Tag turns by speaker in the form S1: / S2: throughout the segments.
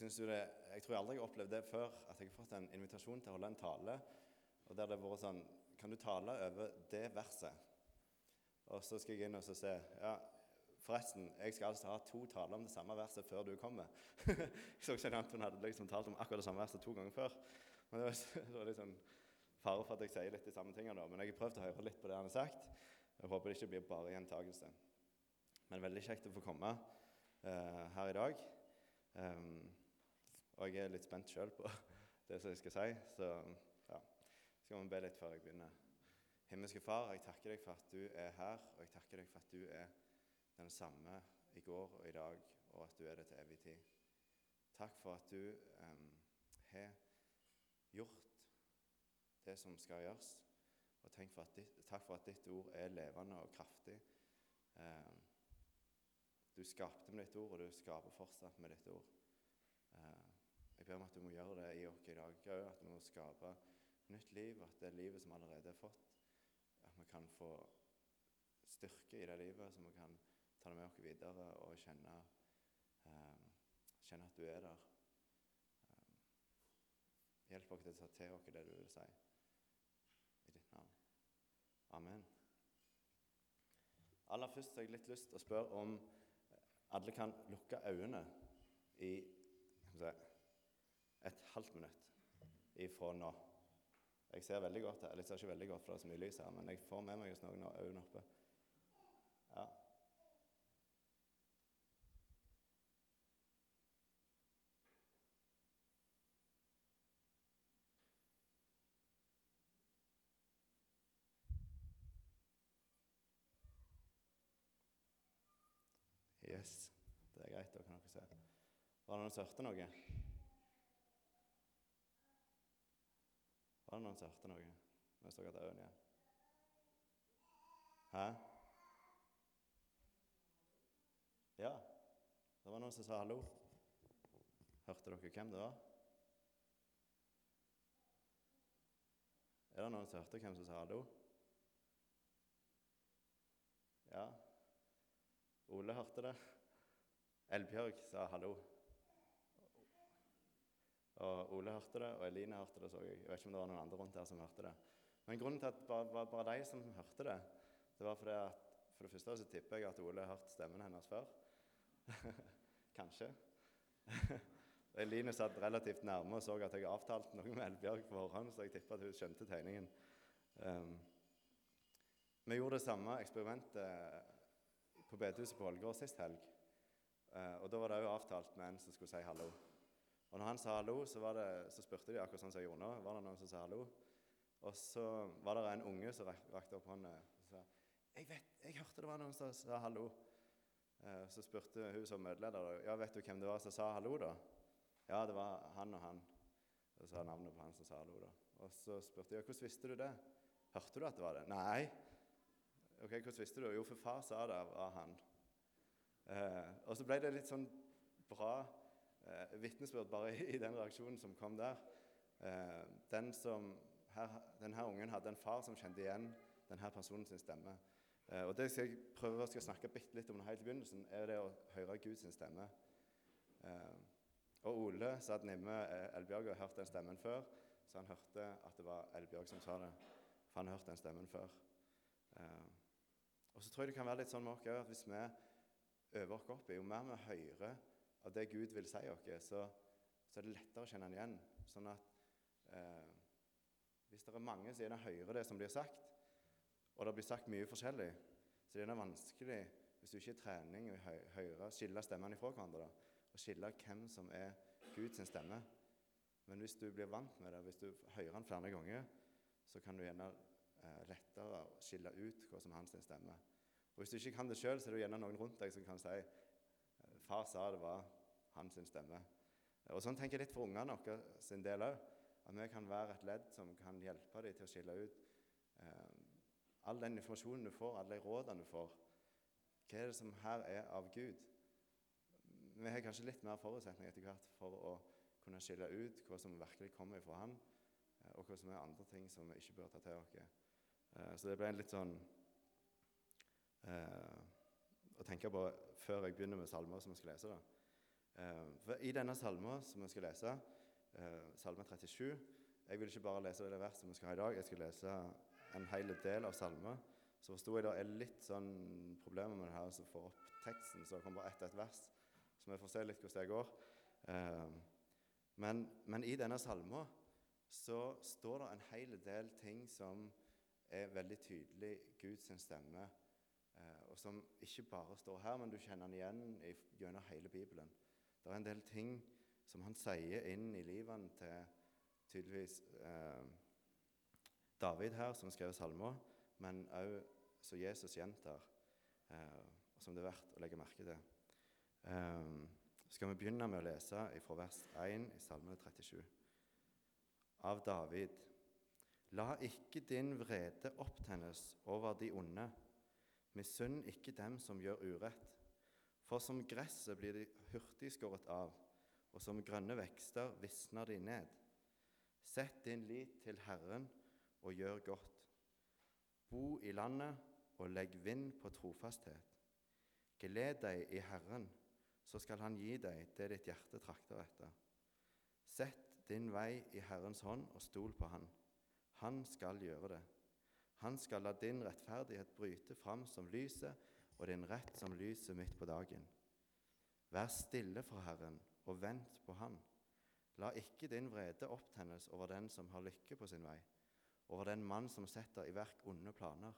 S1: jo det, jeg tror aldri jeg har opplevd det før, at jeg har fått en invitasjon til å holde en tale, og der det har vært sånn Kan du tale over det verset? Og så skal jeg inn og se Ja, forresten, jeg skal altså ha to taler om det samme verset før du kommer. jeg så ikke at hun hadde liksom talt om akkurat det samme verset to ganger før. Men det var, det var litt sånn fare for at jeg sier litt de samme tingene. da. Men jeg har prøvd å høre litt på det han har sagt. Jeg håper det ikke blir bare gjentakelse. Men veldig kjekt å få komme uh, her i dag. Um, og jeg er litt spent sjøl på det som jeg skal si. Så ja, skal vi be litt før jeg begynner. Himmelske Far, jeg takker deg for at du er her, og jeg takker deg for at du er den samme i går og i dag, og at du er det til evig tid. Takk for at du um, har gjort det som skal gjøres. Og for ditt, takk for at ditt ord er levende og kraftig. Um, du skapte med ditt ord, og du skaper fortsatt med ditt ord. Jeg ber om at du må gjøre det i oss i dag òg, at vi må skape nytt liv, at det livet som allerede er fått, at vi kan få styrke i det livet, så vi kan ta det med oss videre og kjenne, eh, kjenne at du er der. Um, hjelp oss til å ta til oss det du vil si. I ditt navn. Amen. Aller først har jeg litt lyst til å spørre om alle kan lukke øynene i si, et halvt minutt ifra nå. Jeg ser veldig godt, eller jeg ser ikke veldig godt, for det er så mye lys her, men jeg får med meg noen øyne oppe. Ja. Yes, det er greit. Da kan dere se. Var det noen som hørte noe? Var det noen som hørte noe mens dere hadde øynene igjen? Hæ? Ja, det var noen som sa hallo. Hørte dere hvem det var? Er det noen som hørte hvem som sa hallo? Ja. Ole hørte det. Elbjørg sa hallo. Og Ole hørte det, og Eline hørte det. så Jeg Jeg vet ikke om det var noen andre rundt her som hørte det. Men grunnen til at det var bare de som hørte det, det var fordi at for det første så tipper jeg at Ole har hørt stemmen hennes før. Kanskje. Eline satt relativt nærme og så at jeg avtalte noe med Elbjørg på forhånd, så jeg tipper at hun skjønte tegningen. Um, vi gjorde det samme eksperimentet på bedehuset på Ålgård sist helg. Uh, og Da var det òg avtalt med en som skulle si hallo. Og når han sa hallo, så, det, så spurte de akkurat sånn som jeg gjorde nå. Var det noen som sa hallo? Og så var det en unge som rakte opp hånda og sa jeg vet, jeg hørte det var noen som sa hallo. Eh, så spurte hun som møteleder ja, vet du hvem det var som sa hallo. da? Ja, det var han og han. Og så sa navnet på han som sa hallo. da. Og så spurte jeg hvordan visste du det? Hørte du at det var det? Nei. Ok, Hvordan visste du? det? Jo, for far sa det av han. Eh, og så ble det litt sånn bra eh, vitnesbyrd bare i, i, den reaksjonen som kom der. Eh, den som, her, denne ungen hadde en far som kjente igjen denne personens stemme. Eh, og Det jeg prøve å snakke bitte litt om helt i begynnelsen, er det å høre Guds stemme. Eh, og Ole satt nimme eh, Elbjørg og hørte den stemmen før, så han hørte at det var Elbjørg som sa det. For han hørte den stemmen før. Eh, og så tror jeg det kan være litt sånn med oss at hvis vi øver oss opp i, jo mer vi hører av det Gud vil si oss, så, så, er det lettere å kjenne den igjen. Sånn at eh, hvis det er mange som gjerne hører det som blir sagt, og det blir sagt mye forskjellig, så det er det vanskelig hvis du ikke har trening å høre, skille stemmene ifra hverandre. Og skille hvem som er Guds stemme. Men hvis du blir vant med det, hvis du hører den flere ganger, så kan du gjerne eh, lettere skille ut hva som er hans stemme. Og Hvis du ikke kan det sjøl, så er det gjerne noen rundt deg som kan si eh, far sa det var hans stemme. Og Sånn tenker jeg litt for ungene våre sin del òg. At vi kan være et ledd som kan hjelpe dem til å skille ut eh, all den informasjonen du får, alle de rådene du får. Hva er det som her er av Gud? Vi har kanskje litt mer forutsetning etter hvert for å kunne skille ut hva som virkelig kommer fra Han, eh, og hva som er andre ting som vi ikke bør ta til oss. Eh, så det ble en litt sånn eh, å tenke på før jeg begynner med salmer som jeg skal lese. da. Eh, for I denne salmen som vi skal lese, eh, salme 37 Jeg vil ikke bare lese det verset vi skal ha i dag, jeg skal lese en hel del av salmen. Så forsto jeg det er litt sånn problemer med det her som får opp teksten, så det kommer bare ett et vers. Så vi får se litt hvordan det går. Eh, men, men i denne salmen så står det en hel del ting som er veldig tydelig Guds stemme, og som ikke bare står her, men du kjenner den igjen gjennom hele Bibelen. Det er en del ting som han sier inn i livene til tydeligvis eh, David her, som skrev salmer, men òg som Jesus gjentar, eh, som det er verdt å legge merke til. Eh, skal vi begynne med å lese fra vers 1 i Salme 37. Av David. La ikke din vrede opptennes over de onde. Misunn ikke dem som gjør urett. For som gresset blir de hurtig skåret av, og som grønne vekster visner de ned. Sett din lit til Herren og gjør godt. Bo i landet og legg vind på trofasthet. Gled deg i Herren, så skal Han gi deg det ditt hjerte trakter etter. Sett din vei i Herrens hånd og stol på Han. Han skal gjøre det. Han skal la din rettferdighet bryte fram som lyset og din rett som lyset midt på dagen. Vær stille for Herren og vent på Han. La ikke din vrede opptennes over den som har lykke på sin vei, over den mann som setter i verk onde planer.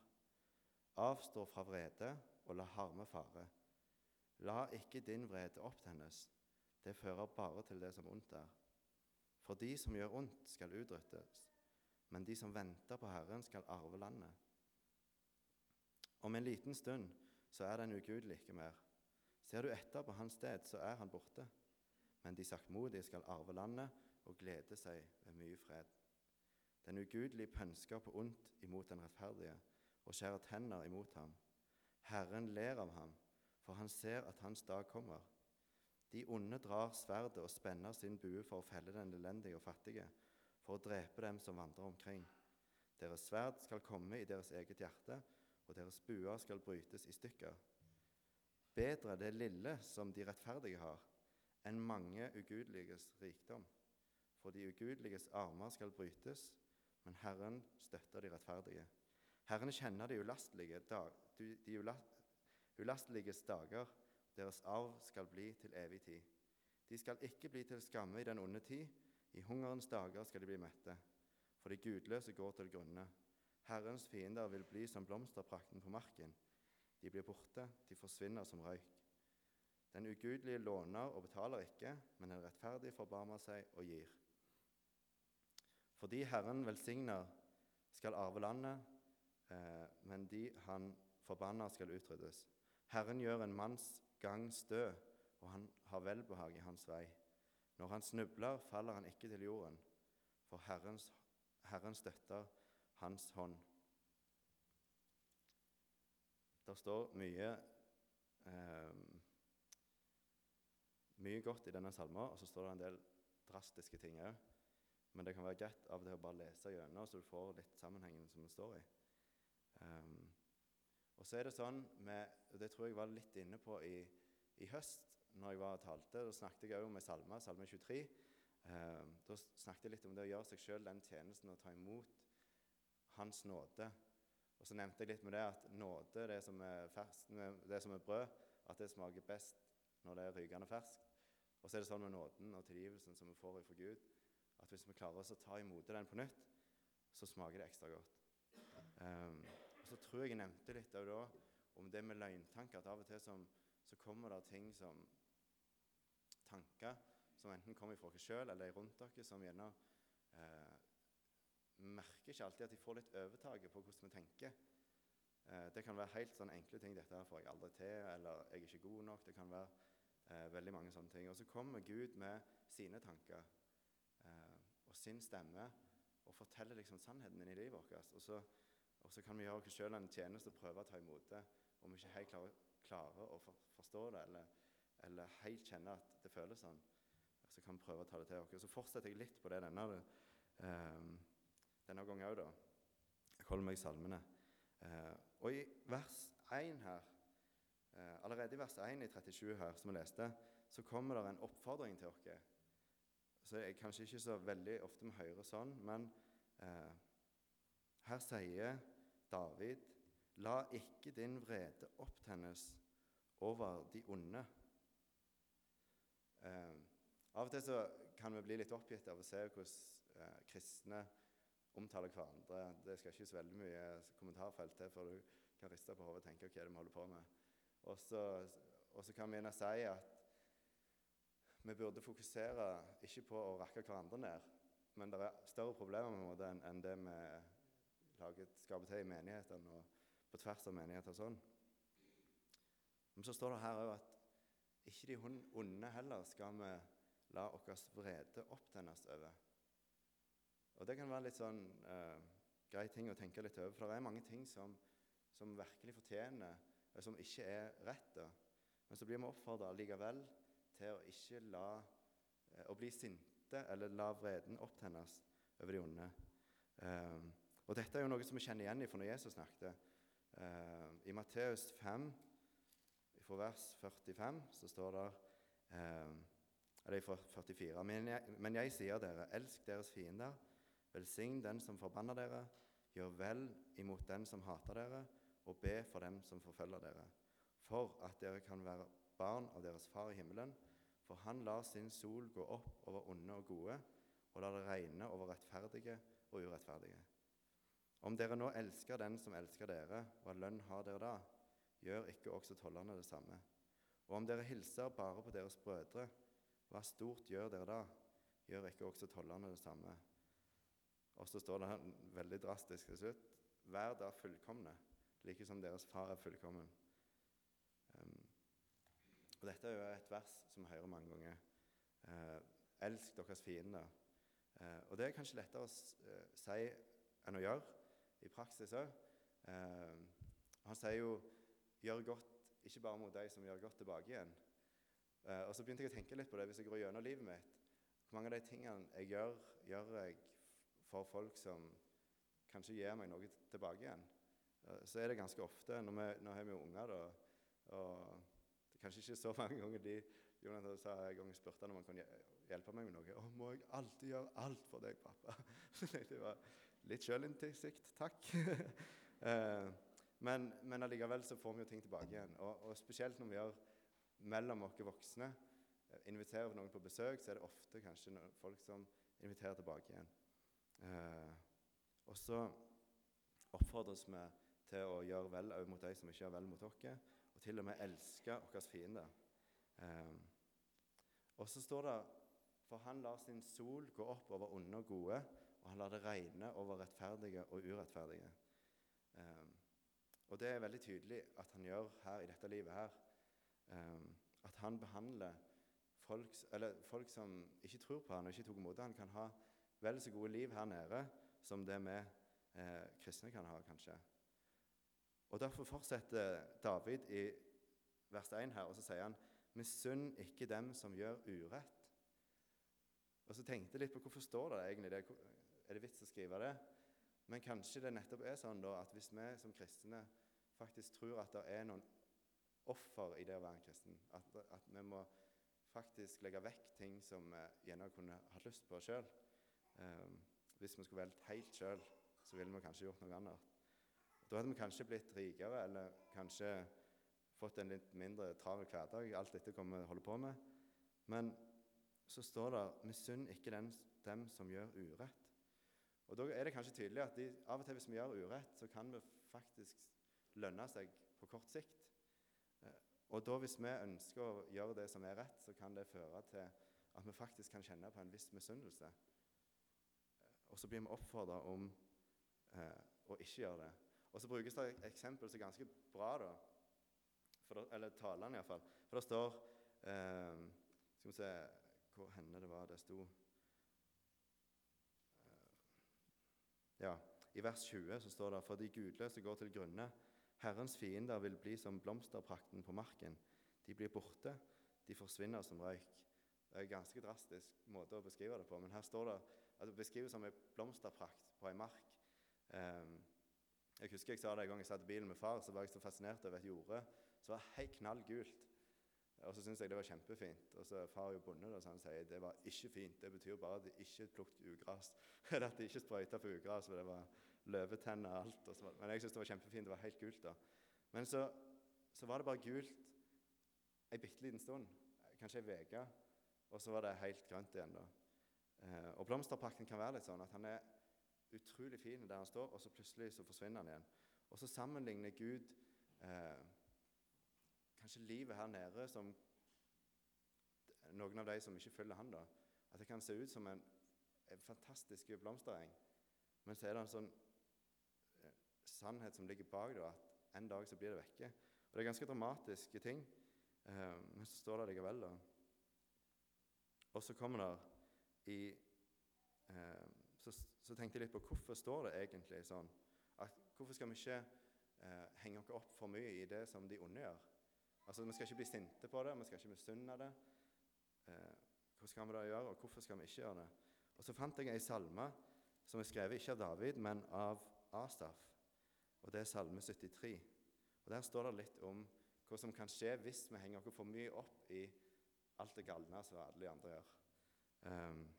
S1: Avstå fra vrede og la harme fare. La ikke din vrede opptennes, det fører bare til det som ondt er. For de som gjør ondt, skal utryddes, men de som venter på Herren, skal arve landet. Om en liten stund så er den ugudelig ikke mer. Ser du etter på hans sted, så er han borte. Men de saktmodige skal arve landet og glede seg ved mye fred. Den ugudelige pønsker på ondt imot den rettferdige og skjærer tenner imot ham. Herren ler av ham, for han ser at hans dag kommer. De onde drar sverdet og spenner sin bue for å felle den elendige og fattige, for å drepe dem som vandrer omkring. Deres sverd skal komme i deres eget hjerte, og deres buer skal brytes i stykker. Bedre det lille som de rettferdige har, enn mange ugudeliges rikdom. For de ugudeliges armer skal brytes, men Herren støtter de rettferdige. Herren kjenner de ulastelige dag, de ulasteliges dager. Deres arv skal bli til evig tid. De skal ikke bli til skamme i den onde tid. I hungerens dager skal de bli mette. For de gudløse går til grunne. Herrens fiender vil bli som blomsterprakten på marken. De blir borte, de forsvinner som røyk. Den ugudelige låner og betaler ikke, men den rettferdige forbarmer seg og gir. Fordi Herren velsigner, skal arve landet, eh, men de han forbanner, skal utryddes. Herren gjør en manns gang stø, og han har velbehag i hans vei. Når han snubler, faller han ikke til jorden, for Herrens, Herren støtter hans hånd. Det står mye eh, mye godt i denne salmen, og så står det en del drastiske ting òg. Men det kan være greit av og til å bare lese gjennom, så du får litt sammenhengen som det står i. Um, og så er det sånn med, Det tror jeg var litt inne på i, i høst når jeg var og talte. Da snakket jeg òg med salme, salme 23. Um, da snakket jeg litt om det å gjøre seg sjøl den tjenesten å ta imot Hans nåde. Og så nevnte jeg litt med det at nåde, det som er, fersk, det som er brød, at det smaker best når det er rykende ferskt. Og så er det sånn med nåden og tilgivelsen som vi får fra Gud, at hvis vi klarer oss å ta imot den på nytt, så smaker det ekstra godt. Um, og Så tror jeg jeg nevnte litt da, om det med løgntanker. At av og til som, så kommer det ting som tanker som enten kommer fra oss sjøl eller rundt dere, som gjerne eh, merker ikke alltid at de får litt overtaket på hvordan vi tenker. Eh, det kan være helt sånn enkle ting. 'Dette her får jeg aldri til', eller 'jeg er ikke god nok'. Det kan være eh, veldig mange sånne ting. Og så kommer Gud med sine tanker eh, og sin stemme og forteller liksom sannheten i livet vårt. Og så, og så kan vi gjøre oss sjøl en tjeneste og prøve å ta imot det om vi ikke helt klarer, klarer å for, forstå det, eller, eller, helt kjenne at det føles sånn. Så kan vi prøve å ta det til oss. Så fortsetter jeg litt på det denne. Um, denne gangen òg, da. Jeg holder meg i salmene. Eh, og i vers 1 her, eh, allerede i vers 1 i 37 her, som vi leste, så kommer det en oppfordring til oss. Så det er kanskje ikke så veldig ofte vi hører sånn, men eh, her sier David La ikke din vrede opptennes over de onde. Eh, av og til så kan vi bli litt oppgitt av å se hvordan eh, kristne omtaler hverandre. Det skal ikke så veldig mye kommentarfelt til før du kan riste på hodet og tenke hva er det vi holder på med. Og så, kan vi gjerne si at vi burde fokusere ikke på å rakke hverandre ned, men det er større problemer med det enn det vi lager, skaper til i menighetene og på tvers av menigheter og sånn. Men så står det her òg at ikke de onde heller skal vi la vår vrede opptennes over. Og Det kan være litt sånn uh, grei ting å tenke litt over, for det er mange ting som, som virkelig fortjener, som ikke er rett. da. Men så blir vi oppfordra likevel til å ikke la uh, å bli sinte eller la vreden opptennes over de onde. Eh, og Dette er jo noe som vi kjenner igjen fra når Jesus snakket. I Matteus 5, fra vers 45, så står det Eller fra 44. Men jeg, men jeg sier dere, elsk deres fiender, velsign den som forbanner dere, gjør vel imot den som hater dere, og be for dem som forfølger dere, for at dere kan være barn av deres Far i himmelen. For han lar sin sol gå opp over onde og gode, og lar det regne over rettferdige og urettferdige. Om dere nå elsker den som elsker dere, hva lønn har dere da? Gjør ikke også tollerne det samme? Og om dere hilser bare på deres brødre, hva stort gjør dere da? Gjør ikke også tollerne det samme? Og så står det her veldig drastisk til slutt Vær da fullkomne, like som deres far er fullkommen. Um, og Dette er jo et vers som vi hører mange ganger. Uh, elsk deres fiender. Uh, og det er kanskje lettere å uh, si enn å gjøre i praksis òg. Eh, han sier jo 'gjør godt ikke bare mot de som gjør godt tilbake igjen'. Og så begynte jeg å tenke litt på det hvis jeg går gjennom livet mitt. Hvor mange av de tingene jeg gjør, gjør jeg for folk som kanskje gir meg noe tilbake igjen. Eh, så er det ganske ofte Nå, har vi jo unger, da, og Kanskje ikke så mange ganger de Jonathan sa en gang spurte han om han kunne hjelpe meg med noe. 'Å, må jeg alltid gjøre alt for deg, pappa?' det var litt sjølinnsikt. Takk. Eh, men, men allikevel så får vi jo ting tilbake igjen. Og, og spesielt når vi gjør mellom oss voksne, eh, inviterer noen på besøk, så er det ofte kanskje folk som inviterer tilbake igjen. Eh, og så oppfordres vi til å gjøre vel òg mot de som ikke gjør vel mot oss og til og med elske våre fiender. Eh, og så står det For han lar sin sol gå opp over onde og gode, og han lar det regne over rettferdige og urettferdige. Um, og det er veldig tydelig at han gjør her i dette livet her. Um, at han behandler folk, folk, som ikke tror på han og ikke tok imot han, kan ha vel så gode liv her nede som det vi eh, kristne kan ha, kanskje. Og Derfor fortsetter David i vers 1 her, og så sier han Misunn ikke dem som gjør urett. Og så tenkte jeg litt på hvorfor står det egentlig det? Er det vits å skrive det? Men kanskje det nettopp er sånn da, at hvis vi som kristne faktisk tror at det er noen offer i det å være en kristen, at, at vi må faktisk legge vekk ting som vi gjerne kunne hatt lyst på sjøl um, Hvis vi skulle valgt helt sjøl, så ville vi kanskje gjort noe annet. Da hadde vi kanskje blitt rikere, eller kanskje fått en litt mindre travel hverdag. Alt dette kommer vi holde på med. Men så står det 'misunn ikke den, dem som gjør urett'. Og Da er det kanskje tydelig at de, av og til hvis vi gjør urett, så kan vi faktisk lønne seg på kort sikt. Eh, og da hvis vi ønsker å gjøre det som er rett, så kan det føre til at vi faktisk kan kjenne på en viss misunnelse. Og så blir vi oppfordra om eh, å ikke gjøre det. Og så brukes det et eksempel som er ganske bra, da. Det, eller talende, iallfall. For det står eh, Skal vi se hvor henne det var det sto eh, Ja, i vers 20 så står det For de gudløse går til grunne. Herrens fiender vil bli som blomsterprakten på marken. De blir borte, de forsvinner som røyk. Det er en ganske drastisk måte å beskrive det på, men her står det at det beskrives som en blomsterprakt på en mark. Um, jeg husker jeg sa det en gang jeg satt i bilen med far, så var jeg så fascinert over et jorde som var helt knallgult. Og så syntes jeg det var kjempefint. Og så far er jo bonde, og han sier det var ikke fint. Det betyr bare at de ikke plukket ugras. Eller at de ikke sprøyta på ugras, for det var løvetenner og alt. Og så, men jeg syntes det var kjempefint. Det var helt gult da. Men så, så var det bare gult ei bitte liten stund, kanskje ei uke, og så var det helt grønt igjen. da. Eh, og blomsterpakten kan være litt sånn at han er utrolig fin der han står, og så plutselig så forsvinner han igjen. Og så sammenligner Gud eh, kanskje livet her nede som noen av de som ikke følger han da. At det kan se ut som en, en fantastisk blomstereng, men så er det en sånn eh, sannhet som ligger bak det, at en dag så blir det vekke. Og Det er ganske dramatiske ting, eh, men så står det likevel. da. Og så kommer det i eh, så, så, tenkte jeg litt på hvorfor står det egentlig sånn. At, hvorfor skal vi ikke eh, henge oss opp for mye i det som de onde gjør? Altså, Vi skal ikke bli sinte på det, vi skal ikke misunne det. Eh, hva skal vi da gjøre, og hvorfor skal vi ikke gjøre det? Og Så fant jeg ei salme som er skrevet ikke av David, men av Asaf. Og Det er salme 73. Og Der står det litt om hva som kan skje hvis vi henger oss for mye opp i alt det galne som alle de andre gjør. Um,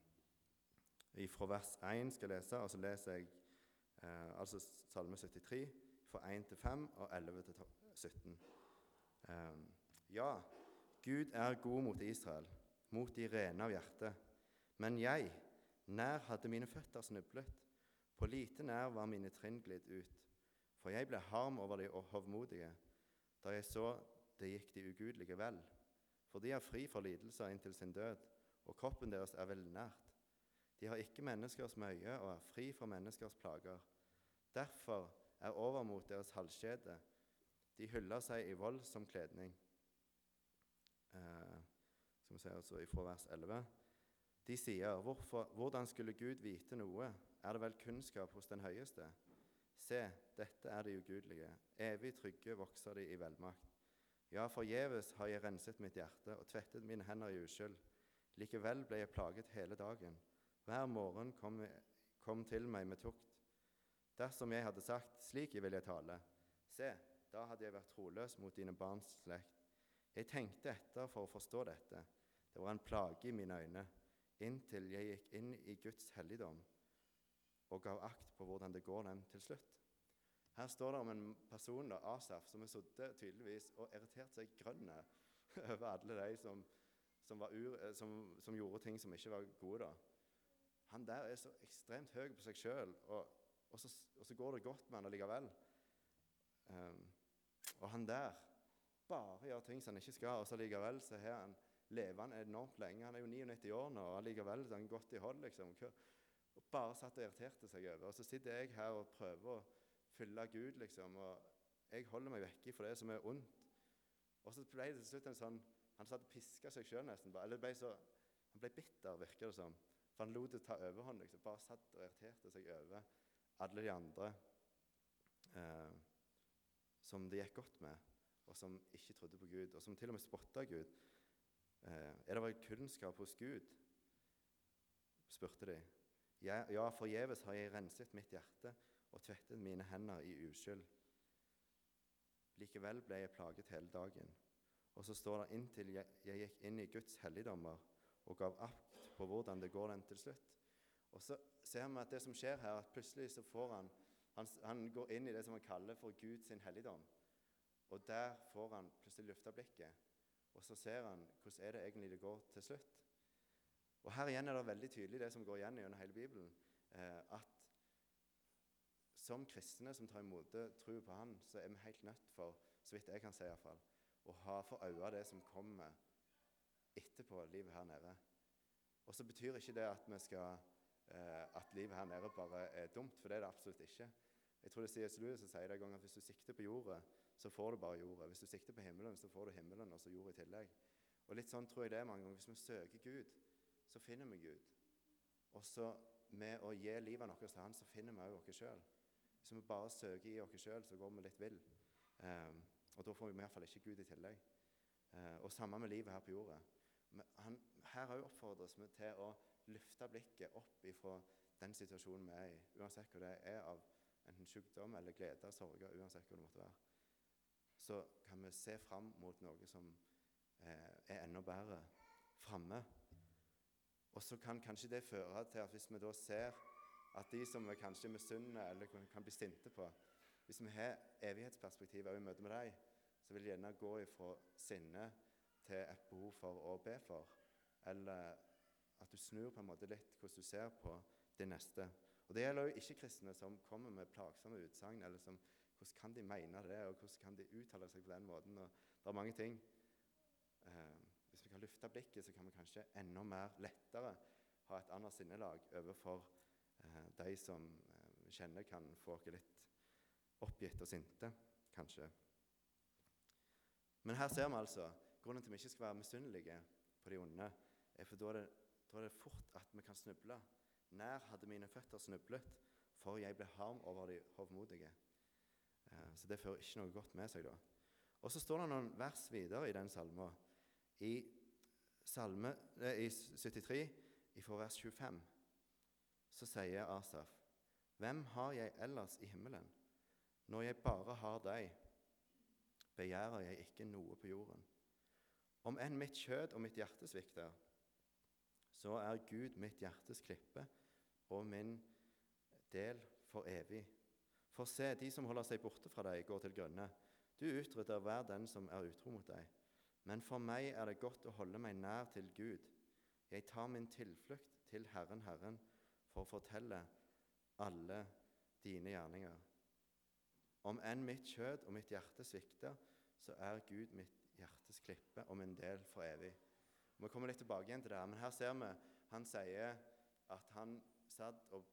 S1: fra vers 1 skal jeg lese, og så leser jeg eh, altså Salme 73 fra 1 til 5 og 11 til 17. Um, ja, Gud er god mot Israel, mot de rene av hjerte. Men jeg, nær hadde mine føtter snublet, på lite nær var mine trinn glidd ut. For jeg ble harm over de hovmodige, da jeg så det gikk de ugudelige vel. For de er fri for lidelser inntil sin død, og kroppen deres er velnært. De har ikke menneskers møye og er fri for menneskers plager. Derfor er overmot deres halskjede, de hyller seg i vold som kledning. Eh, skal vi se altså ifra vers 11. De sier, Hvorfor, 'Hvordan skulle Gud vite noe? Er det vel kunnskap hos den høyeste?' Se, dette er de ugudelige. Evig trygge vokser de i velmakt. Ja, forgjeves har jeg renset mitt hjerte og tvettet mine hender i uskyld. Likevel ble jeg plaget hele dagen. Hver morgen kom, kom til meg med tukt. Dersom jeg hadde sagt, slik vil jeg tale, se, da hadde jeg vært troløs mot dine barns slekt. Jeg tenkte etter for å forstå dette. Det var en plage i mine øyne, inntil jeg gikk inn i Guds helligdom og gav akt på hvordan det går dem til slutt. Her står det om en person, Asaf, som har sittet tydeligvis og irritert seg grønn over alle de som, som, ur, eh, som, som, gjorde ting som ikke var gode. da. Han der er så ekstremt høy på seg sjøl, og, og, og, så går det godt med han allikevel. Um, og han der bare gjør ting som han ikke skal, og så allikevel så har han lever han enormt lenge. Han er jo 99 år nå, og allikevel er han godt i hold. liksom. Og bare satt og irriterte seg over. Og så sitter jeg her og prøver å fylle Gud, liksom. Og jeg holder meg vekke fra det som er ondt. Og så ble det til slutt en sånn Han satt og piska seg sjøl nesten. Eller ble så, han ble bitter, virker det som. For han lot det ta overhånd. liksom. Bare satt og irriterte seg over alle de andre. Eh, som det gikk godt med, og som ikke trodde på Gud, og som til og med spotta Gud. Eh, er det vel kunnskap hos Gud? spurte de. Ja, ja forgjeves har jeg renset mitt hjerte og tvettet mine hender i uskyld. Likevel ble jeg plaget hele dagen. Og så står det inntil jeg, jeg gikk inn i Guds helligdommer og gav akt på hvordan det går den til slutt. Og så ser vi at det som skjer her, at plutselig så får han han, han, går inn i det som han kaller for Guds helligdom. Og der får han plutselig løfta blikket, og så ser han hvordan er det egentlig det går til slutt. Og Her igjen er det veldig tydelig det som går igjen gjennom hele Bibelen, eh, at som kristne som tar imot tro på Han, så er vi helt nødt for, så vidt jeg kan si iallfall, å ha for øye det som kommer etterpå livet her nede. Og så betyr ikke det at skal eh, at livet her nede bare er dumt, for det er det absolutt ikke. Jeg tror det er C.S. Lewis som sier det en gang at hvis du sikter på jorda, så får du bare jorda. Hvis du sikter på himmelen, så får du himmelen og så jord i tillegg. Og litt sånn tror jeg det er mange ganger. Hvis vi søker Gud, så finner vi Gud. Og så med å gi livet vårt til Han, så finner vi òg oss sjøl. Hvis vi bare søker i oss sjøl, så går vi litt vill. Um, og da får vi i hvert fall ikke Gud i tillegg. Uh, og samme med livet her på jorda. Han, her òg oppfordres vi til å løfte blikket opp ifra den situasjonen vi er i, uansett hva det er av enten sykdom eller glede, sorger, uansett hva det måtte være, så kan vi se fram mot noe som eh, er enda bedre framme. Og så kan kanskje det føre til at hvis vi da ser at de som vi kanskje misunner eller kan bli sinte på Hvis vi har evighetsperspektiv i møte med dem, så vil det gjerne gå ifra sinne til et behov for å be for. Eller at du snur på en måte litt hvordan du ser på det neste. Og Det gjelder jo ikke-kristne som kommer med plagsomme utsagn. eller som, Hvordan kan de mene det, og hvordan kan de uttale seg på den måten? Og det er mange ting. Eh, hvis vi kan løfte blikket, så kan vi kanskje enda mer lettere ha et annet sinnelag overfor eh, de som eh, kjenner kan få oss litt oppgitt og sinte, kanskje. Men her ser vi altså grunnen til at vi ikke skal være misunnelige på de onde, er for da er, det, da er det fort at vi kan snuble. Nær hadde mine føtter snublet, for jeg ble harm over de hovmodige. Eh, så det fører ikke noe godt med seg, da. Og så står det noen vers videre i den salmen. I, salme, eh, i 73, fra vers 25, så sier Asaf.: Hvem har jeg ellers i himmelen? Når jeg bare har deg, begjærer jeg ikke noe på jorden. Om enn mitt kjød og mitt hjerte svikter, så er Gud mitt hjertes klippe og min del for evig. For se, de som holder seg borte fra deg, går til grunne. Du utrydder hver den som er utro mot deg. Men for meg er det godt å holde meg nær til Gud. Jeg tar min tilflukt til Herren, Herren, for å fortelle alle dine gjerninger. Om enn mitt kjød og mitt hjerte svikter, så er Gud mitt hjertes klippe og min del for evig. Vi kommer litt tilbake igjen til det, her, men her ser vi han sier at han satt og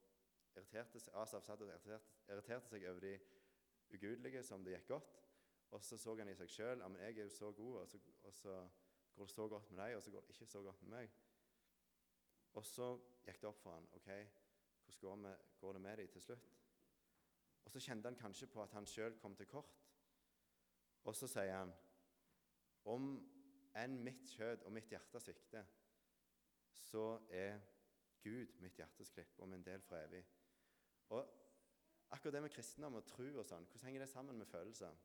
S1: irriterte seg, Asaf satt og irriterte, irriterte seg over de ugudelige som det gikk godt. Og så så han i seg sjøl at jeg er jo så god, og så, og så, går det så godt med deg, og så går det ikke så godt med meg. Og så gikk det opp for han, ok, hvordan går, det med dem til slutt? Og så kjente han kanskje på at han sjøl kom til kort. Og så sier han om enn mitt kjød og mitt hjerte svikter, så er Gud mitt hjertes klipp og min del for evig. Og akkurat det med kristendom og tro og sånn, hvordan henger det sammen med følelser?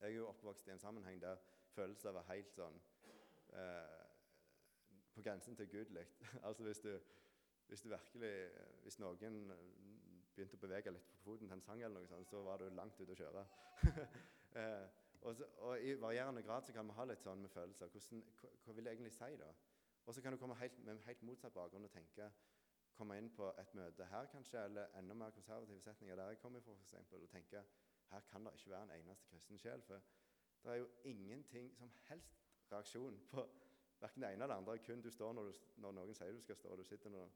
S1: Jeg er jo oppvokst i en sammenheng der følelser var helt sånn eh, På grensen til gudelig. altså hvis du, hvis du virkelig Hvis noen begynte å bevege litt på foten til en sang, eller noe sånt, så var du langt ute å kjøre. eh, og, så, og, I varierende grad så kan vi ha litt sånn med følelser. Hvordan, hva, hva, vil jeg egentlig si, da? Og så kan du komme helt, med helt motsatt bakgrunn og tenke komme inn på et møte her kanskje, eller enda mer konservative setninger der jeg kommer fra, eksempel, og tenke her kan det ikke være en eneste kristen sjel. For det er jo ingenting som helst reaksjon på verken det ene eller det andre. Kun du står når, du, når noen sier du skal stå, og du sitter når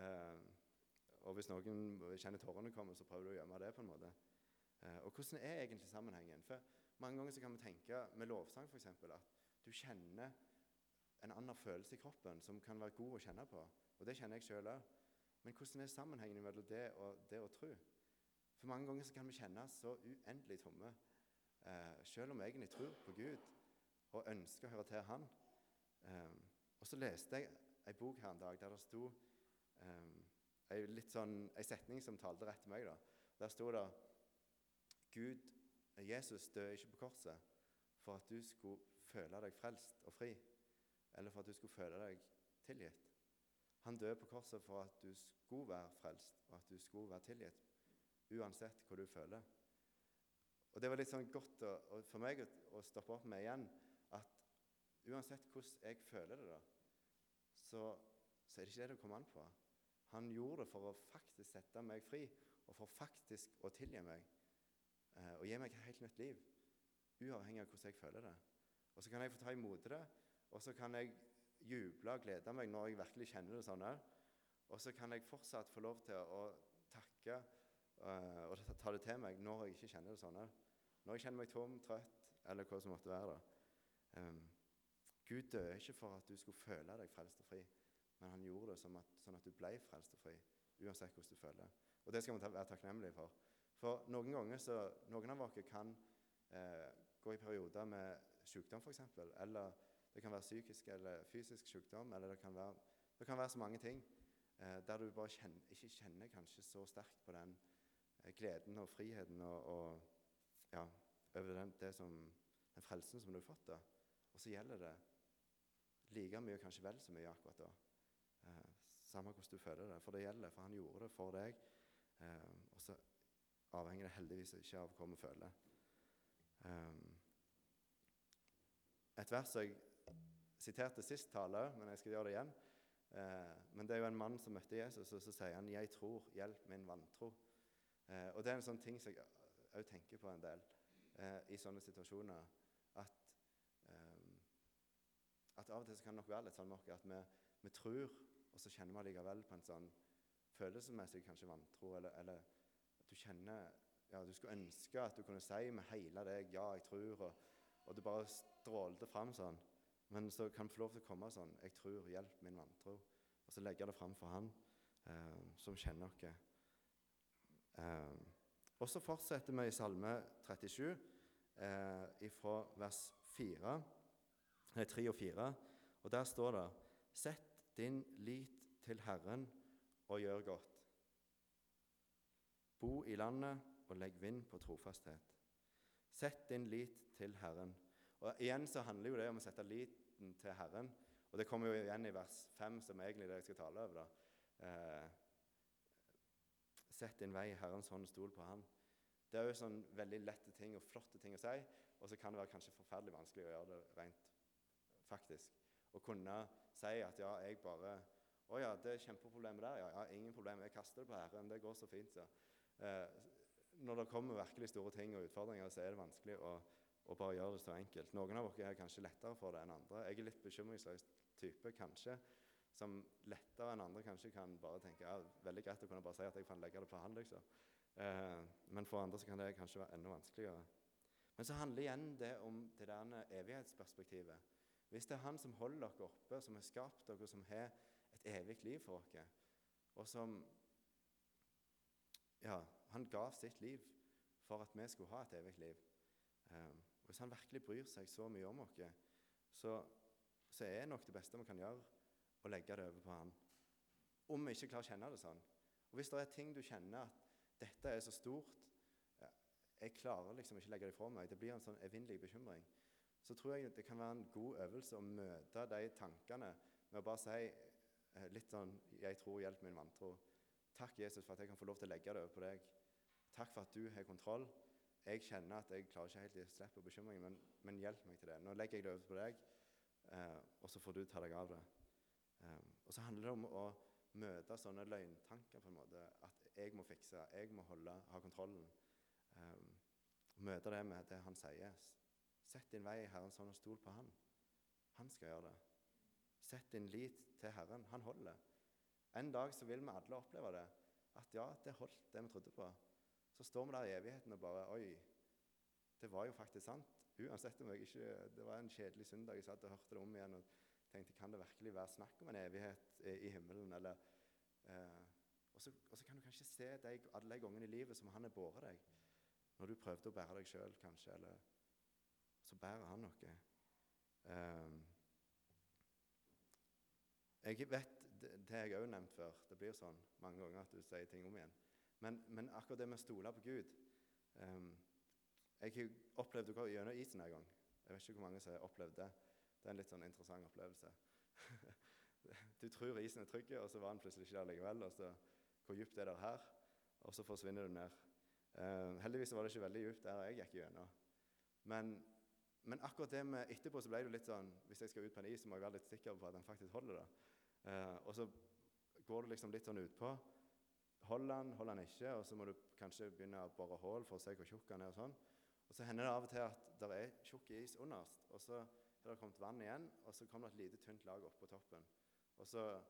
S1: eh, og hvis noen kjenner tårene komme, så prøver du å gjemme det. på en måte. Eh, og hvordan er egentlig sammenhengen? For Mange ganger så kan vi tenke med lovsang eksempel, at du kjenner en annen følelse i kroppen som kan være god å kjenne på. Og det kjenner jeg sjøl òg. Men hvordan er sammenhengen mellom det og det å tro? For mange ganger så kan vi kjenne så uendelig tomme, eh, selv om vi egentlig tror på Gud og ønsker å høre til Han. Eh, og så leste jeg ei bok her en dag der det sto eh, ei, sånn, ei setning som talte rett til meg. da. Der sto det Gud, Jesus døde ikke på korset for at du skulle føle deg frelst og fri, eller for at du skulle føle deg tilgitt. Han døde på korset for at du skulle være frelst, og at du skulle være tilgitt, uansett hva du føler. Og Det var litt sånn godt å, for meg å, å, stoppe opp med igjen at uansett hvordan jeg føler det, da, så, så er det ikke det det kommer an på. Han gjorde det for å faktisk sette meg fri, og for faktisk å tilgi meg. Eh, og gi meg et helt nytt liv, uavhengig av hvordan jeg føler det. Og så kan jeg få ta imot det, og så kan jeg juble og glede meg når jeg virkelig kjenner det sånn. Og så kan jeg fortsatt få lov til å takke uh, og ta det til meg når jeg ikke kjenner det sånn. Når jeg kjenner meg tom, trøtt, eller hva som måtte være. Um, Gud døde ikke for at du skulle føle deg frelst og fri. Men han gjorde det sånn at, sånn at du ble frelst og fri, uansett hvordan du føler. Og det skal vi være takknemlige for. For noen ganger så, noen av oss kan eh, gå i perioder med sykdom, f.eks. Eller det kan være psykisk eller fysisk sykdom. Eller det kan være, det kan være så mange ting eh, der du bare kjenner, ikke kjenner kanskje så sterkt på den eh, gleden og friheten og, og ja, over den, som, den frelsen som du har fått. da. Og så gjelder det like mye, kanskje vel så mye akkurat da. Samme hvordan du føler det. For det gjelder, for han gjorde det for deg. Eh, og så avhenger det heldigvis ikke av hva vi føler. Eh, et vers jeg siterte sist tale, men jeg skal gjøre det igjen. Eh, men det er jo en mann som møtte Jesus, og så sier han 'Jeg tror, hjelp min vantro'. Eh, og det er en sånn ting som jeg òg tenker på en del eh, i sånne situasjoner. At, eh, at av og til så kan det nok være litt sånn at vi, vi tror, og så kjenner vi allikevel på en sånn følelsesmessig kanskje vantro, eller, eller at du kjenner ja, Du skulle ønske at du kunne si med hele deg 'ja, jeg tror', og, og du bare strålte fram sånn. Men så kan du få lov til å komme sånn 'Jeg tror, hjelp min vantro'. Og så legge det fram for Han eh, som kjenner oss. Eh, og så fortsetter vi i Salme 37, eh, fra vers 4, nei, 3 og 4. Og der står det Sett din lit til Herren og gjør godt. Bo i landet og legg vind på trofasthet. Sett din lit til Herren. Og Igjen så handler jo det om å sette liten til Herren. Og Det kommer jo igjen i vers 5, som egentlig det jeg skal tale over. da. Eh, Sett din vei i Herrens hånd stol på Han. Det er jo sånn veldig lette ting og flotte ting å si, og så kan det være kanskje forferdelig vanskelig å gjøre det rent faktisk. Å kunne si at ja, jeg bare Å ja, det er kjempeproblemet der. Ja, ja, ingen problem. Jeg kaster det på Herren. Det går så fint, så. Eh, når det kommer virkelig store ting og utfordringer, så er det vanskelig å, å bare gjøre det så enkelt. Noen av dere er kanskje lettere for det enn andre. Jeg er litt bekymringsløs type, kanskje som lettere enn andre kanskje kan bare tenke ja, veldig greit å kunne bare si at jeg kan legge det på han, liksom. Eh, men for andre så kan det kanskje være enda vanskeligere. Men så handler igjen det om det der evighetsperspektivet. Hvis det er Han som holder dere oppe, som har skapt dere, som har et evig liv for dere, og som Ja, han ga sitt liv for at vi skulle ha et evig liv. Eh, Hvis han virkelig bryr seg så mye om oss, så, så er nok det beste vi kan gjøre, å legge det over på han. Om vi ikke klarer å kjenne det sånn. Og Hvis det er ting du kjenner at dette er så stort Jeg klarer liksom ikke å legge det fra meg. Det blir en sånn evinnelig bekymring. Så tror jeg det kan være en god øvelse å møte de tankene med å bare si eh, litt sånn 'Jeg tror, hjelp min vantro'. Takk, Jesus, for at jeg kan få lov til å legge det over på deg. Takk for at du har kontroll. Jeg kjenner at jeg klarer ikke helt å slippe bekymringen, men, men, hjelp meg til det. Nå legger jeg det over på deg, eh, og så får du ta deg av det. Eh, og så handler det om å møte sånne løgntanker på en måte. At jeg må fikse, jeg må holde, ha kontrollen. Eh, møte det med det han sier. Sett din vei i Herrens hånd og stol på Han. Han skal gjøre det. Sett din lit til Herren. Han holder. En dag så vil vi alle oppleve det. At ja, det holdt, det vi trodde på. Så står vi der i evigheten og bare Oi, det var jo faktisk sant. Uansett om jeg ikke, det var en kjedelig søndag jeg satt og hørte det om igjen. og tenkte kan det virkelig være snakk om en evighet i himmelen? Eller, eh, og, så, og, så, kan du kanskje se deg alle gangene i livet som han har båret deg. Når du prøvde å bære deg sjøl, kanskje, eller så bærer han noe. Eh, jeg vet, Det, jeg òg nevnt før. Det blir sånn mange ganger at du sier ting om igjen. Men, men akkurat det med å stole på Gud um, Jeg har opplevd det gjennom isen en gang. Jeg vet ikke hvor mange som har opplevd det. Det er en litt sånn interessant opplevelse. du tror isen er trygg, og så var den plutselig ikke der likevel. og så Hvor dypt er det her? Og så forsvinner du ned. Uh, heldigvis var det ikke veldig dypt der jeg gikk gjennom. Men, men, akkurat det med etterpå så ble det litt sånn Hvis jeg skal ut på en is, så må jeg være litt sikker på at den faktisk holder det. Eh, og så går du liksom litt sånn utpå. Holder den, holder den ikke, og så må du kanskje begynne å bore hull for å se hvor tjukk den er. Og sånn. Og så hender det av og til at det er tjukk is underst. og så har det kommet vann igjen, og så kommer det et lite, tynt lag oppå toppen. Og så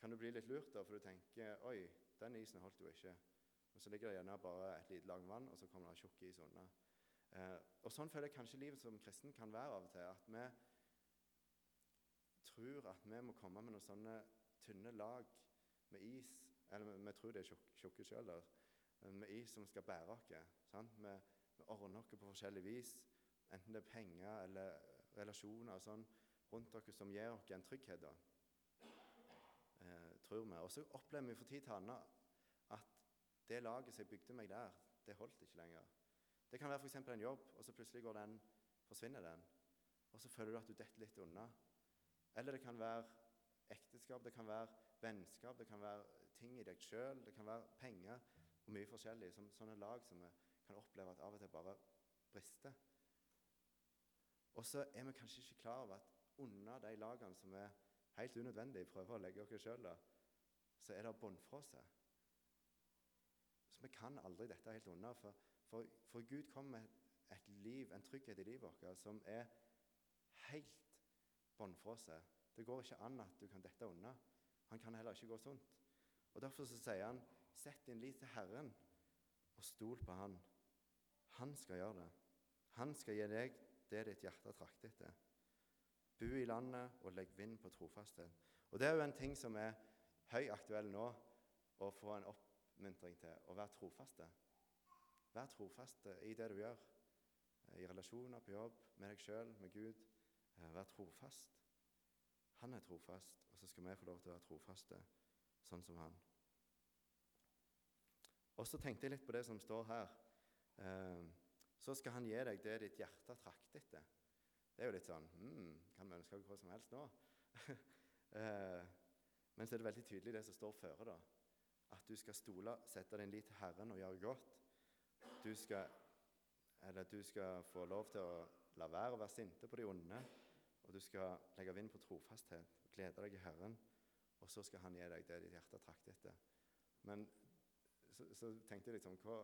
S1: kan du bli litt lurt, da, for du tenker Oi, den isen holdt jo ikke. Og Så ligger det gjerne bare et lite lag vann, og så kommer det tjukk is unna. Eh, og Sånn føler jeg kanskje livet som kristen kan være av og til. At vi tror at vi må komme med noen sånne tynne lag med is Eller vi tror det er tjukke sjøl, med is som skal bære oss. Vi, vi ordner oss på forskjellig vis, enten det er penger eller relasjoner og sånn rundt dere som gir dere en trygghet. da, eh, tror vi. Og så opplever vi for tid til annen at det laget som jeg bygde meg der, det holdt ikke lenger. Det kan være f.eks. en jobb, og så plutselig går den, forsvinner den. og så føler du at du detter litt unna. Eller det kan være ekteskap, det kan være vennskap, det kan være ting i deg sjøl, det kan være penger og mye forskjellig. Som, sånne lag som vi kan oppleve at av og til bare brister. Og så er vi kanskje ikke klar over at under de lagene som er helt unødvendige, prøver å legge oss sjøl så er det bunnfrosset. Så vi kan aldri dette helt unna. For, for, for Gud kommer med et liv, en trygghet i livet vårt som er helt båndfrosset. Det går ikke an at du kan dette unna. Han kan heller ikke gå sunt. Og Derfor så sier han, sett din lit til Herren og stol på Han. Han skal gjøre det. Han skal gi deg det ditt hjerte trakter etter. Bo i landet og legg vind på trofasthet. Og Det er jo en ting som er høyaktuell nå, å få en oppmuntring til å være trofaste. Vær trofaste i det du gjør. I relasjoner, på jobb, med deg sjøl, med Gud. Eh, vær trofast. Han er trofast, og så skal vi få lov til å være trofaste sånn som han. Og så tenkte jeg litt på det som står her. Eh, så skal han gi deg det ditt hjerte trakter etter. Det er jo litt sånn mm, Kan vi ønske hva som helst nå? eh, men så er det veldig tydelig det som står føre. da. At du skal stole, sette din lit til Herren og gjøre godt. Du skal, du skal få lov til å la være å være sinte på de onde. Og du skal legge vind på trofasthet, glede deg i Herren. Og så skal Han gi deg det ditt hjerte trakter etter. Men så, så, tenkte jeg liksom hva,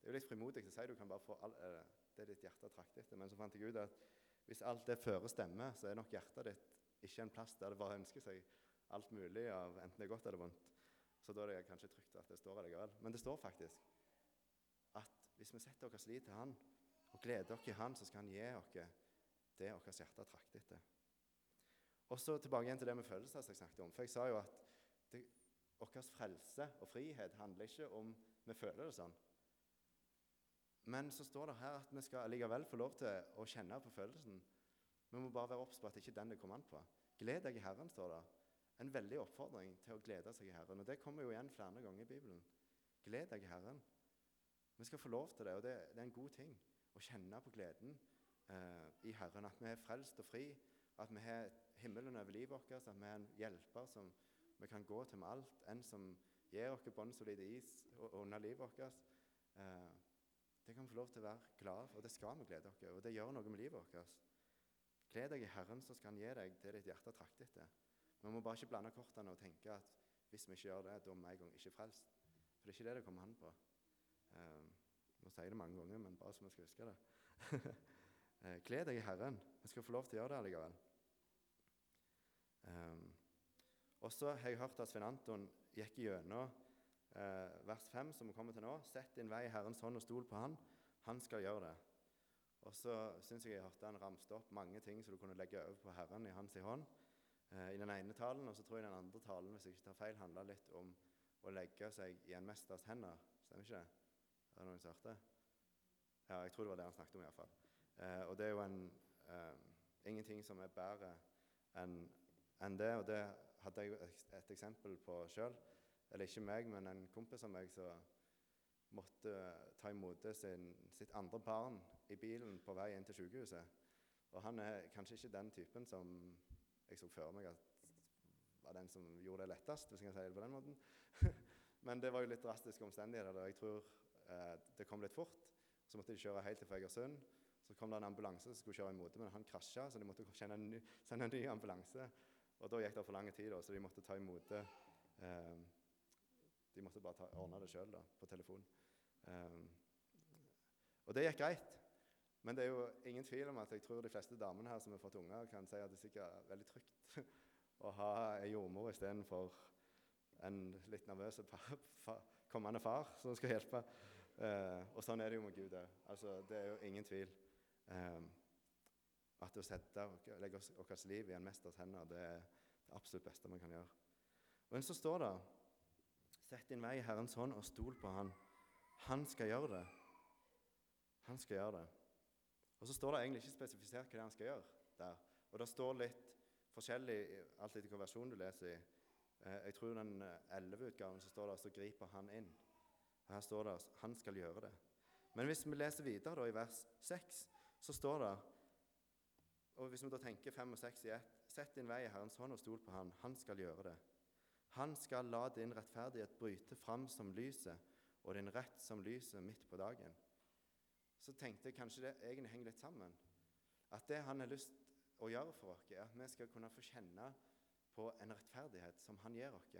S1: Det er jo litt frimodig å si du kan bare få all, eh, det ditt hjerte trakter etter. Men så fant jeg ut at hvis alt det fører stemmer, så er nok hjertet ditt ikke en plass der det bare ønsker seg alt mulig av enten det er godt eller vondt. Så da er det kanskje trygt at det står allikevel. Men det står faktisk hvis vi setter vår lit til Han og gleder oss i Han, så skal Han gi oss det vårt hjerte trakter etter. Og så tilbake igjen til det med følelser som jeg snakket om. For jeg sa jo at det, vår frelse og frihet handler ikke om vi føler det sånn. Men så står det her at vi skal likevel få lov til å kjenne på følelsen. Vi må bare være obs på at det ikke er den det kommer an på. Gled deg i Herren, står det en veldig oppfordring til å glede seg i Herren. Og Det kommer jo igjen flere ganger i Bibelen. Gled deg i Herren. Vi skal få lov til det, og det, det er en god ting å kjenne på gleden eh, i Herren. At vi er frelst og fri, at vi har himmelen over livet vårt, at vi er en hjelper som vi kan gå til med alt. En som gir oss bånnsolide is under livet vårt. Eh, det kan vi få lov til å være glad for, og det skal vi glede oss og det gjør noe med livet vårt. Gled deg i Herren, så skal Han gi deg det ditt hjerte trakter etter. Vi må bare ikke blande kortene og tenke at hvis vi ikke gjør det, da er vi en gang ikke frelst. For det er ikke det det kommer an på. Um, nå sier jeg det mange ganger, men bare så vi skal huske det. uh, Gled deg i Herren. Vi skal få lov til å gjøre det allikevel. Um, og så har jeg hørt at Svein Anton gikk gjennom uh, vers 5, som vi kommer til nå. Sett din vei i Herrens hånd og stol på Han. Han skal gjøre det. Og så syns jeg jeg hørte han ramste opp mange ting som du kunne legge over på Herren i hans hånd eh, i den ene talen. Og så tror jeg den andre talen hvis jeg ikke tar feil, handla litt om å legge seg i en mesters hender. Stemmer ikke det? Er det noen som hørte? Ja, jeg tror det var det han snakket om. i hvert fall. Eh, og det er jo en, eh, ingenting som er bedre enn en det. Og det hadde jeg et, et eksempel på sjøl. Eller ikke meg, men en kompis av meg som måtte ta imot sin, sitt andre barn i bilen på vei inn til sykehuset. Og han er kanskje ikke den typen som jeg så for meg at var den som gjorde det lettest, hvis jeg kan si det på den måten. Men det var jo litt drastiske omstendigheter. og Jeg tror det kom litt fort. Så måtte de kjøre helt til Egersund. Så kom det en ambulanse som skulle kjøre imot, men han krasja, så de måtte en ny, sende en ny ambulanse. Og da gikk det for lang tid, da, så de måtte ta imot det. Eh, de måtte bare ta, ordne det sjøl på telefon. Eh, og det gikk greit. Men det er jo ingen tvil om at jeg tror de fleste damene her som har fått unger, kan si at det sikkert er veldig trygt å ha ei jordmor istedenfor en litt nervøs kommende far som skal hjelpe. Eh, og sånn er det jo med Gud òg. Altså, det er jo ingen tvil. Eh, at å sette, og legge vårt liv i en mesters hender, det er det absolutt beste vi kan gjøre. Men så står det Sett din vei i Herrens hånd og stol på Han. Han skal gjøre det. Han skal gjøre det. Og så står det egentlig ikke spesifisert hva han skal gjøre der. Og det står litt forskjellig alt etter hvilken versjon du leser i. Eh, jeg tror den 11-utgaven så står det så griper han inn. Her står det han skal gjøre det. Men hvis vi leser videre da, i vers 6, så står det Og Hvis vi da tenker 5 og 6 i ett Sett din vei i Herrens hånd og stol på Han. Han skal gjøre det. Han skal la din rettferdighet bryte fram som lyset, og din rett som lyset midt på dagen. Så tenkte jeg kanskje det egentlig henger litt sammen. At det han har lyst å gjøre for oss, er at vi skal kunne få kjenne på en rettferdighet som han gir oss.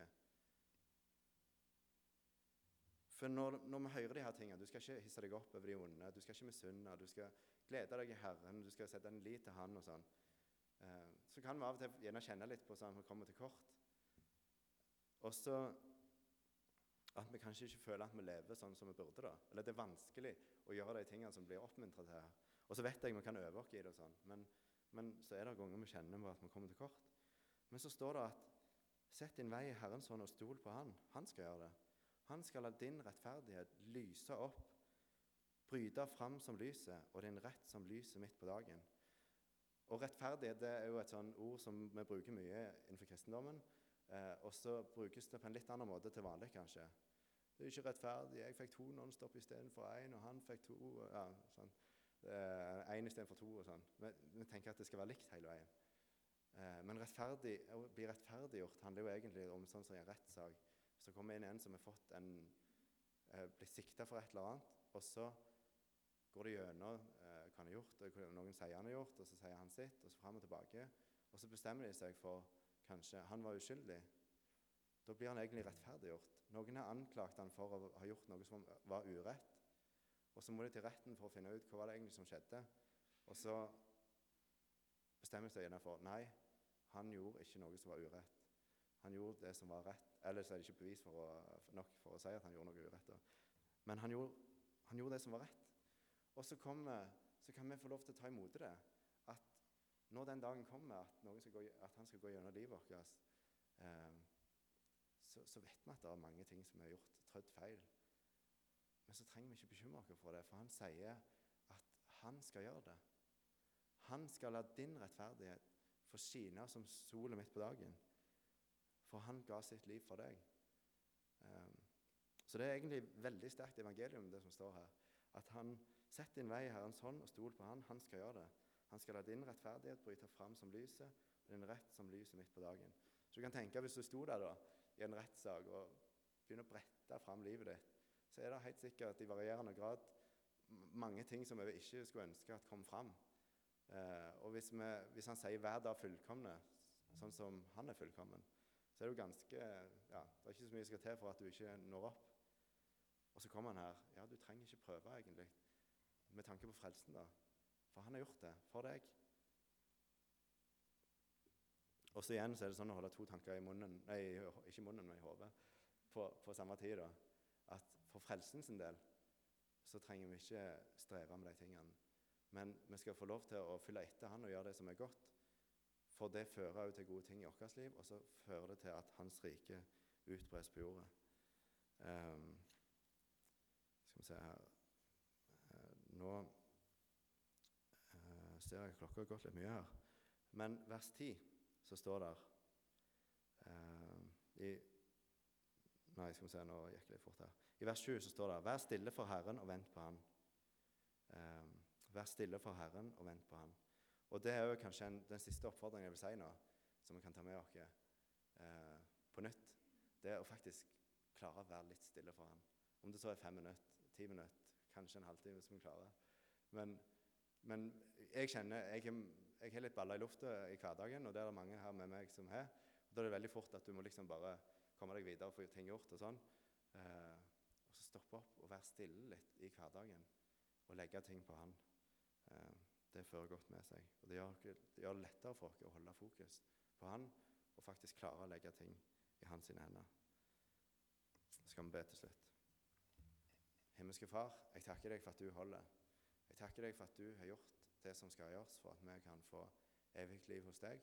S1: For når, når, vi hører de her tingene Du skal ikke hisse deg opp over de onde, du skal ikke misunne, du skal glede deg i Herren, du skal sette en lit til Han og sånn. Eh, så kan vi av og til gjerne kjenne litt på sånn at vi kommer til kort. Og så at vi kanskje ikke føler at vi lever sånn som vi burde. da. Eller det er vanskelig å gjøre de tingene som blir oppmuntra til her. Og så vet jeg vi kan øve oss i det, og sånn, men, men, så er det ganger vi kjenner på at vi kommer til kort. Men så står det at Sett din vei i Herrens hånd og stol på Han. Han skal gjøre det. Han skal la din rettferdighet lyse opp, bryte fram som lyset, og din rett som lyset midt på dagen. Og rettferdighet det er jo et sånn ord som vi bruker mye innenfor kristendommen. Eh, og så brukes det på en litt annen måte til vanlig, kanskje. Det er ikke rettferdig. Jeg fikk to Nonstop istedenfor én, og han fikk to. ja, sånn. Én istedenfor to. og sånn. Vi, vi, tenker at det skal være likt hele veien. Eh, men rettferdig, å bli rettferdiggjort handler jo egentlig om sånn som i en rettssak. Så kommer inn en som har fått en, eh, blitt sikta for et eller annet, og så går det gjennom eh, hva han har gjort. og Noen sier han har gjort, og så sier han sitt, og så fram og tilbake. Og så bestemmer de seg for kanskje han var uskyldig. Da blir han egentlig rettferdiggjort. Noen har anklagt han for å ha gjort noe som var urett. Og så må de til retten for å finne ut hva var det egentlig som skjedde. Og så bestemmer de seg gjerne for nei, han gjorde ikke noe som var urett. Han gjorde det som var rett. Ellers er det ikke bevis for å, nok for å si at han gjorde noe urett. Men han gjorde, han gjorde, det som var rett. Og så, kommer, så, kan vi få lov til å ta imot det. At når den dagen kommer at, gå, at han skal gå gjennom livet vårt, eh, så, så, vet vi at det er mange ting som vi har gjort trødd feil. Men så trenger vi ikke bekymre oss for det, for han sier at han skal gjøre det. Han skal la din rettferdighet få skine som solen midt på dagen. For han ga sitt liv for deg. Um, så det er egentlig veldig sterkt evangelium, det som står her. At han setter din vei i Herrens hånd og stol på han. Han skal gjøre det. Han skal la din rettferdighet bryte fram som lyset, og din rett som lyset midt på dagen. Så du kan tenke, Hvis du sto der da, i en rettssak og begynner å brette fram livet ditt, så er det helt sikkert i varierende grad mange ting som vi ikke skulle ønske at kom fram. Eh, og hvis, vi, hvis, han sier 'hver dag fullkomne', sånn som han er fullkommen, så er det jo ganske ja, Det er ikke så mye som skal til for at du ikke når opp. Og så kommer han her. Ja, du trenger ikke prøve, egentlig, med tanke på frelsen, da. For han har gjort det for deg. Og så igjen så er det sånn å holde to tanker i munnen Nei, ikke i munnen, men i hodet på, på, samme tid. da, At for frelsen sin del så trenger vi ikke streve med de tingene. Men vi skal få lov til å følge etter han og gjøre det som er godt. For det fører òg til gode ting i vårt liv, og så fører det til at Hans rike utbres på jorda. Um, skal vi se her uh, Nå uh, ser jeg klokka har gått litt mye her. Men vers 10 så står det uh, i Nei, skal vi se, nå gikk det litt fort her. I vers 7 så står det Vær stille for Herren og vent på Han. vær stille for Herren og vent på Han. Og Det er jo kanskje en, den siste oppfordringen jeg vil si nå, som vi kan ta med oss eh, på nytt. Det er å faktisk klare å være litt stille for ham. Om det så er fem minutter, ti minutter, kanskje en halvtime som vi klarer. Men, men jeg kjenner jeg, har litt baller i lufta i hverdagen, og det er det mange her med meg som har. Da er det veldig fort at du må liksom bare komme deg videre og få ting gjort. og sånn. Eh, og så stoppe opp og være stille litt i hverdagen og legge ting på han. Eh, det fører godt med seg. Og det gjør, det gjør lettere for oss å holde fokus på Han og faktisk klare å legge ting i Hans hender. Så skal vi be til slutt. Himmelske Far, jeg takker deg for at du holder. Jeg takker deg for at du har gjort det som skal gjøres for at vi kan få evig liv hos deg.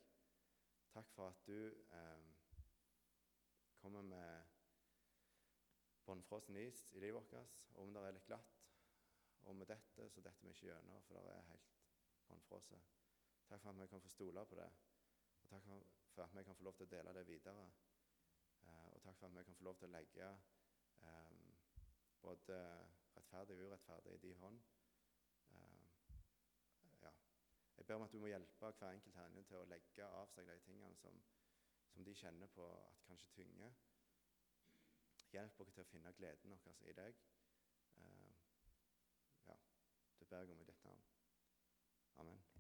S1: Takk for at du eh, kommer med bånnfrossen is i livet vårt. og Om det er litt glatt, og med dette så detter vi ikke gjennom, for det er helt håndfrosset. Takk for at vi kan få stole på det. Og takk for at vi kan få lov til å dele det videre. Eh, og takk for at vi kan få lov til å legge eh, både rettferdig og urettferdig i din hånd. Eh, ja. Jeg ber om at du må hjelpe hver enkelt her inne til å legge av seg de tingene som, som de kjenner på at kanskje tynger. Hjelp oss til å finne gleden vår i deg. Eh, ja, det ber jeg om i ditt Amen.